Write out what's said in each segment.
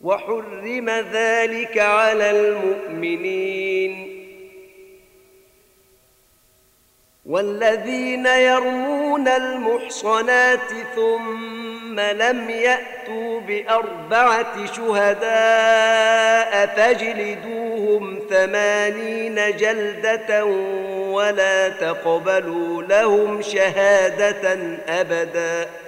وحرم ذلك على المؤمنين. والذين يرمون المحصنات ثم لم يأتوا بأربعة شهداء فاجلدوهم ثمانين جلدة ولا تقبلوا لهم شهادة أبداً.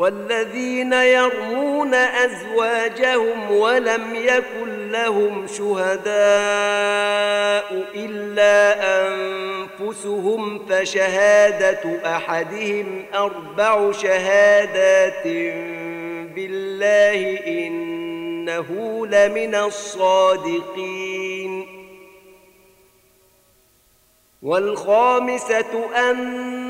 والذين يرمون أزواجهم ولم يكن لهم شهداء إلا أنفسهم فشهادة أحدهم أربع شهادات بالله إنه لمن الصادقين. والخامسة أن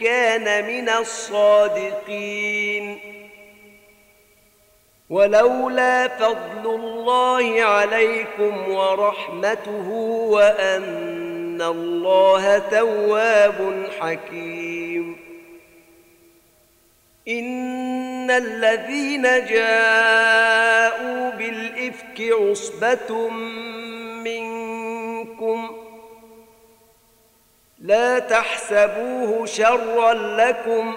كان من الصادقين. ولولا فضل الله عليكم ورحمته وأن الله تواب حكيم. إن الذين جاءوا بالإفك عصبة منكم لا تحسبوه شرا لكم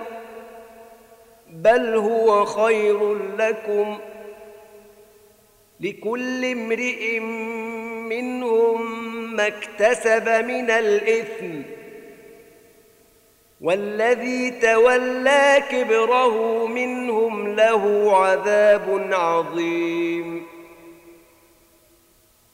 بل هو خير لكم. لكل امرئ منهم ما اكتسب من الإثم والذي تولى كبره منهم له عذاب عظيم.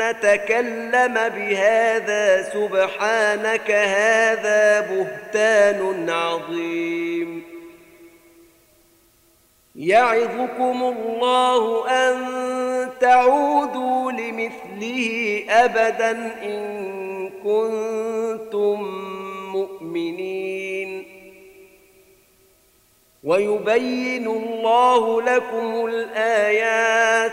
نتكلم بهذا سبحانك هذا بهتان عظيم. يعظكم الله أن تعودوا لمثله ابدا إن كنتم مؤمنين. ويبين الله لكم الآيات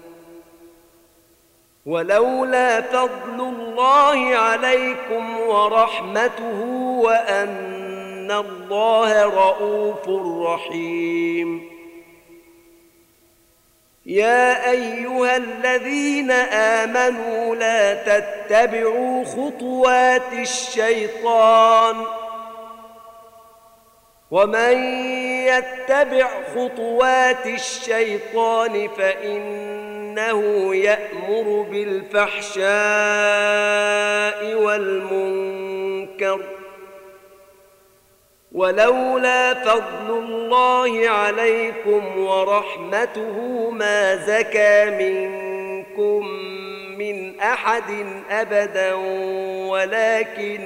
ولولا فضل الله عليكم ورحمته وأن الله رءوف رحيم. يا أيها الذين آمنوا لا تتبعوا خطوات الشيطان. ومن يتبع خطوات الشيطان فإن إنه يأمر بالفحشاء والمنكر ولولا فضل الله عليكم ورحمته ما زكى منكم من أحد أبدا ولكن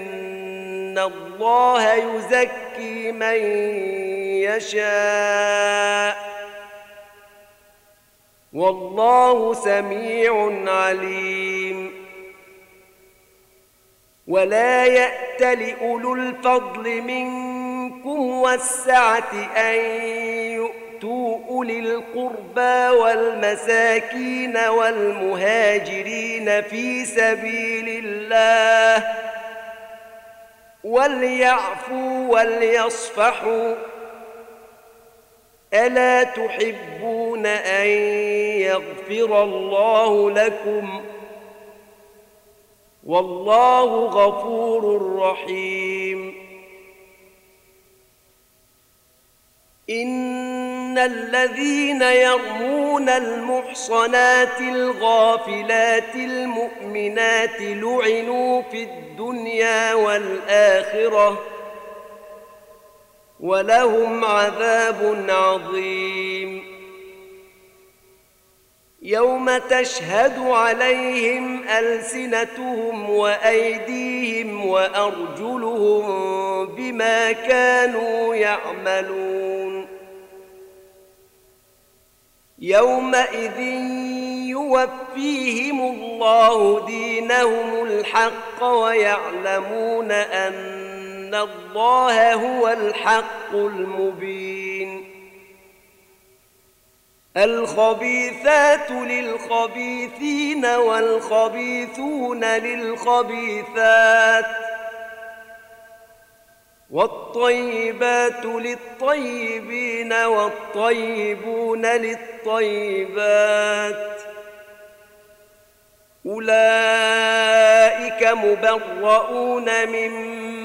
الله يزكي من يشاء والله سميع عليم. ولا يأت لأولو الفضل منكم والسعة أن يؤتوا أولي القربى والمساكين والمهاجرين في سبيل الله. وليعفوا وليصفحوا ألا تحبون أن يغفر الله لكم؟ والله غفور رحيم. إن الذين يرمون المحصنات الغافلات المؤمنات لعنوا في الدنيا والآخرة ولهم عذاب عظيم. يوم تشهد عليهم ألسنتهم وأيديهم وأرجلهم بما كانوا يعملون. يومئذ يوفيهم الله دينهم الحق ويعلمون أن الله هو الحق المبين. الخبيثات للخبيثين والخبيثون للخبيثات والطيبات للطيبين والطيبون للطيبات. أولئك مبرؤون مما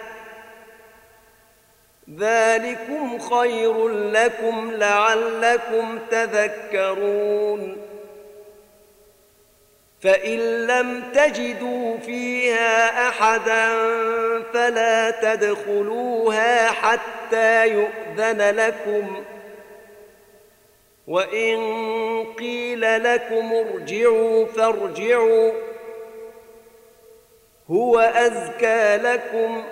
ذلكم خير لكم لعلكم تذكرون. فإن لم تجدوا فيها أحدا فلا تدخلوها حتى يؤذن لكم. وإن قيل لكم ارجعوا فارجعوا هو أزكى لكم.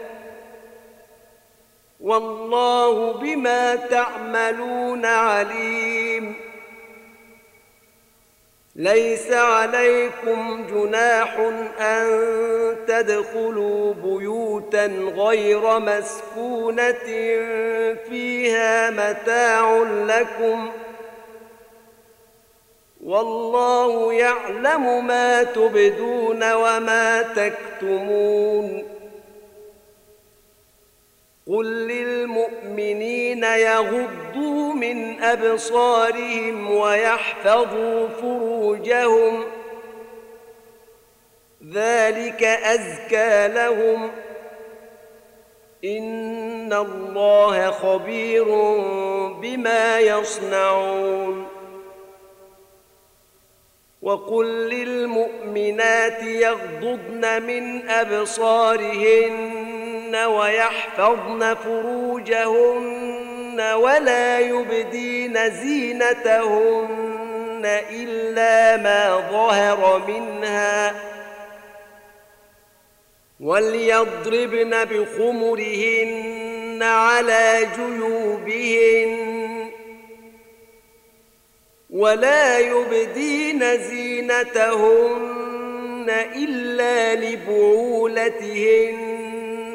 والله بما تعملون عليم. ليس عليكم جناح أن تدخلوا بيوتا غير مسكونة فيها متاع لكم. والله يعلم ما تبدون وما تكتمون. قل للمؤمنين يغضوا من أبصارهم ويحفظوا فروجهم ذلك أزكى لهم إن الله خبير بما يصنعون وقل للمؤمنات يغضضن من أبصارهن ويحفظن فروجهن ولا يبدين زينتهن إلا ما ظهر منها وليضربن بخمرهن على جيوبهن ولا يبدين زينتهن إلا لبعولتهن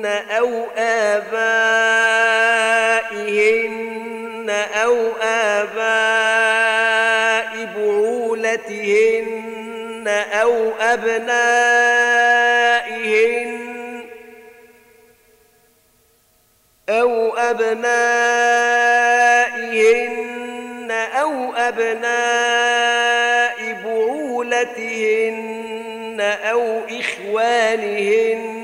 أو آبائهن أو آباء بعولتهن أو أبنائهن أو أبنائهن أو أبناء بعولتهن أو إخوانهن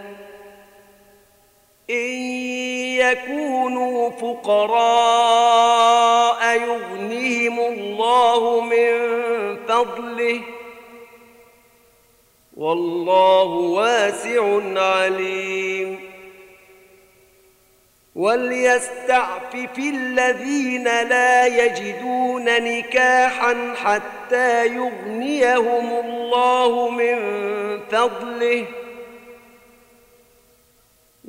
إن يكونوا فقراء يغنيهم الله من فضله والله واسع عليم. وليستعفف الذين لا يجدون نكاحا حتى يغنيهم الله من فضله.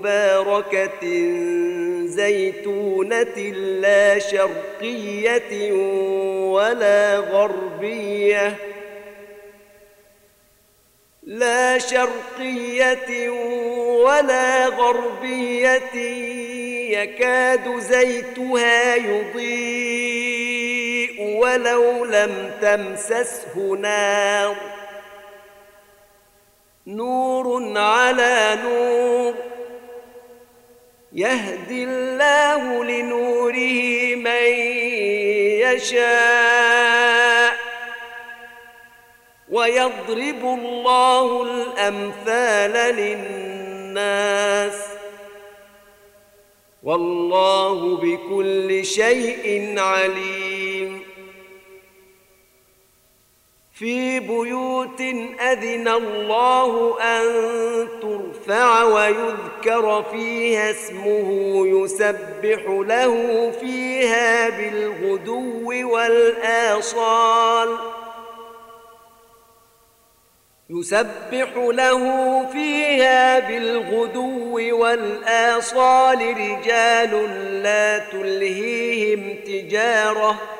مباركة زيتونة لا شرقية ولا غربية. لا شرقية ولا غربية. يكاد زيتها يضيء ولو لم تمسسه نار. نور على نور. يهدي الله لنوره من يشاء ويضرب الله الأمثال للناس والله بكل شيء عليم في بيوت أذن الله أن ترفع ويذكر فيها اسمه يسبح له فيها بالغدو والآصال. يسبح له فيها بالغدو والآصال رجال لا تلهيهم تجارة.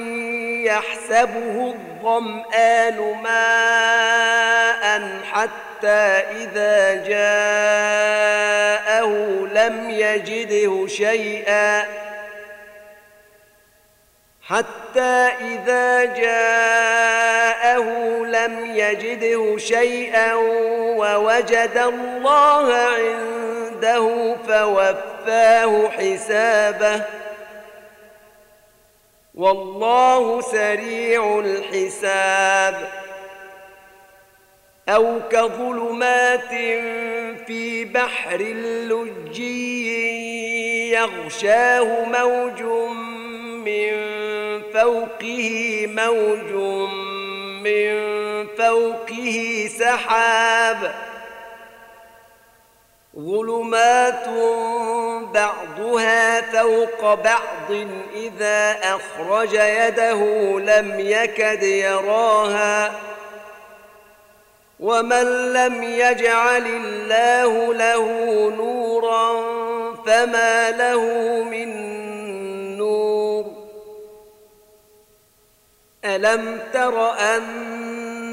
يحسبه الظمآن ماء حتى إذا جاءه لم يجده شيئا. حتى إذا جاءه لم يجده شيئا ووجد الله عنده فوفاه حسابه. والله سريع الحساب. أو كظلمات في بحر لجي يغشاه موج من فوقه موج من فوقه سحاب. ظلمات بعضها فوق بعض إذا أخرج يده لم يكد يراها ومن لم يجعل الله له نورا فما له من ألم تر أن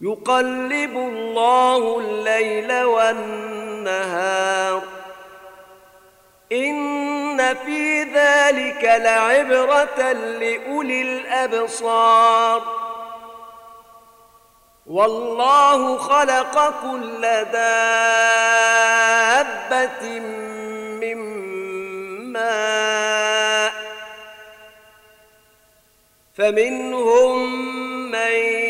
يقلب الله الليل والنهار. إن في ذلك لعبرة لأولي الأبصار. والله خلق كل دابة من ماء. فمنهم من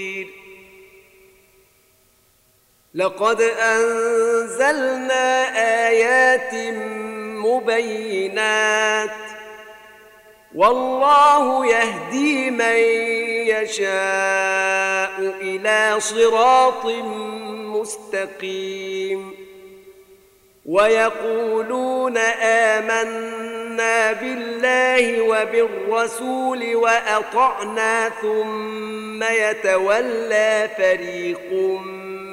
لقد أنزلنا آيات مبينات والله يهدي من يشاء إلى صراط مستقيم ويقولون آمنا بالله وبالرسول وأطعنا ثم يتولى فريق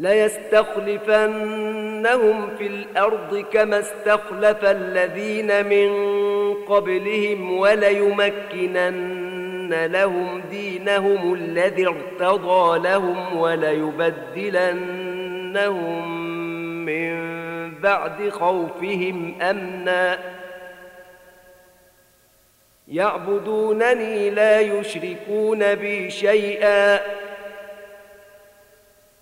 ليستخلفنهم في الأرض كما استخلف الذين من قبلهم وليمكنن لهم دينهم الذي ارتضى لهم وليبدلنهم من بعد خوفهم أمنا. يعبدونني لا يشركون بي شيئا.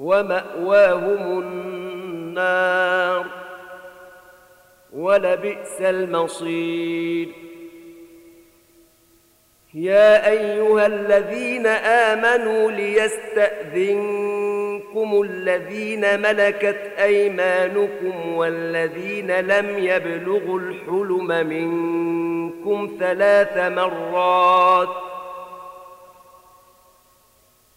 ومأواهم النار ولبئس المصير. يا أيها الذين آمنوا ليستأذنكم الذين ملكت أيمانكم والذين لم يبلغوا الحلم منكم ثلاث مرات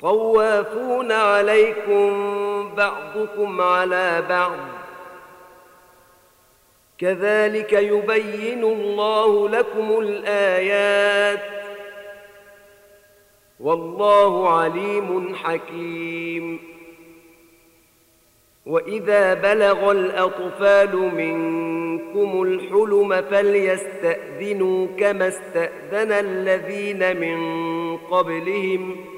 طوافون عليكم بعضكم على بعض. كذلك يبين الله لكم الآيات. والله عليم حكيم. وإذا بلغ الأطفال منكم الحلم فليستأذنوا كما استأذن الذين من قبلهم ۖ.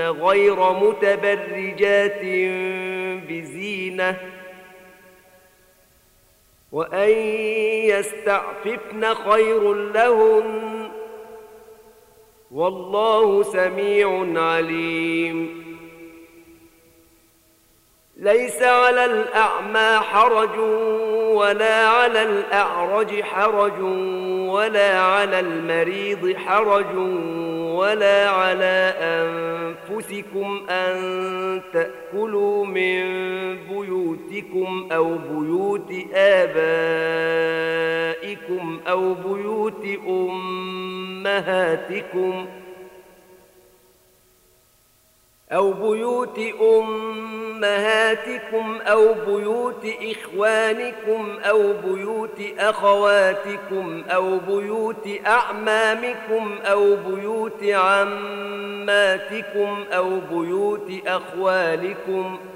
غير متبرجات بزينة. وأن يستعففن خير لهن. والله سميع عليم. ليس على الأعمى حرج ولا على الأعرج حرج ولا على المريض حرج. ولا على أنفسكم أن تأكلوا من بيوتكم أو بيوت آبائكم أو بيوت أمهاتكم ۖ أو بيوت أمهاتكم أو بيوت إخوانكم أو بيوت أخواتكم أو بيوت أعمامكم أو بيوت عماتكم أو بيوت أخوالكم أو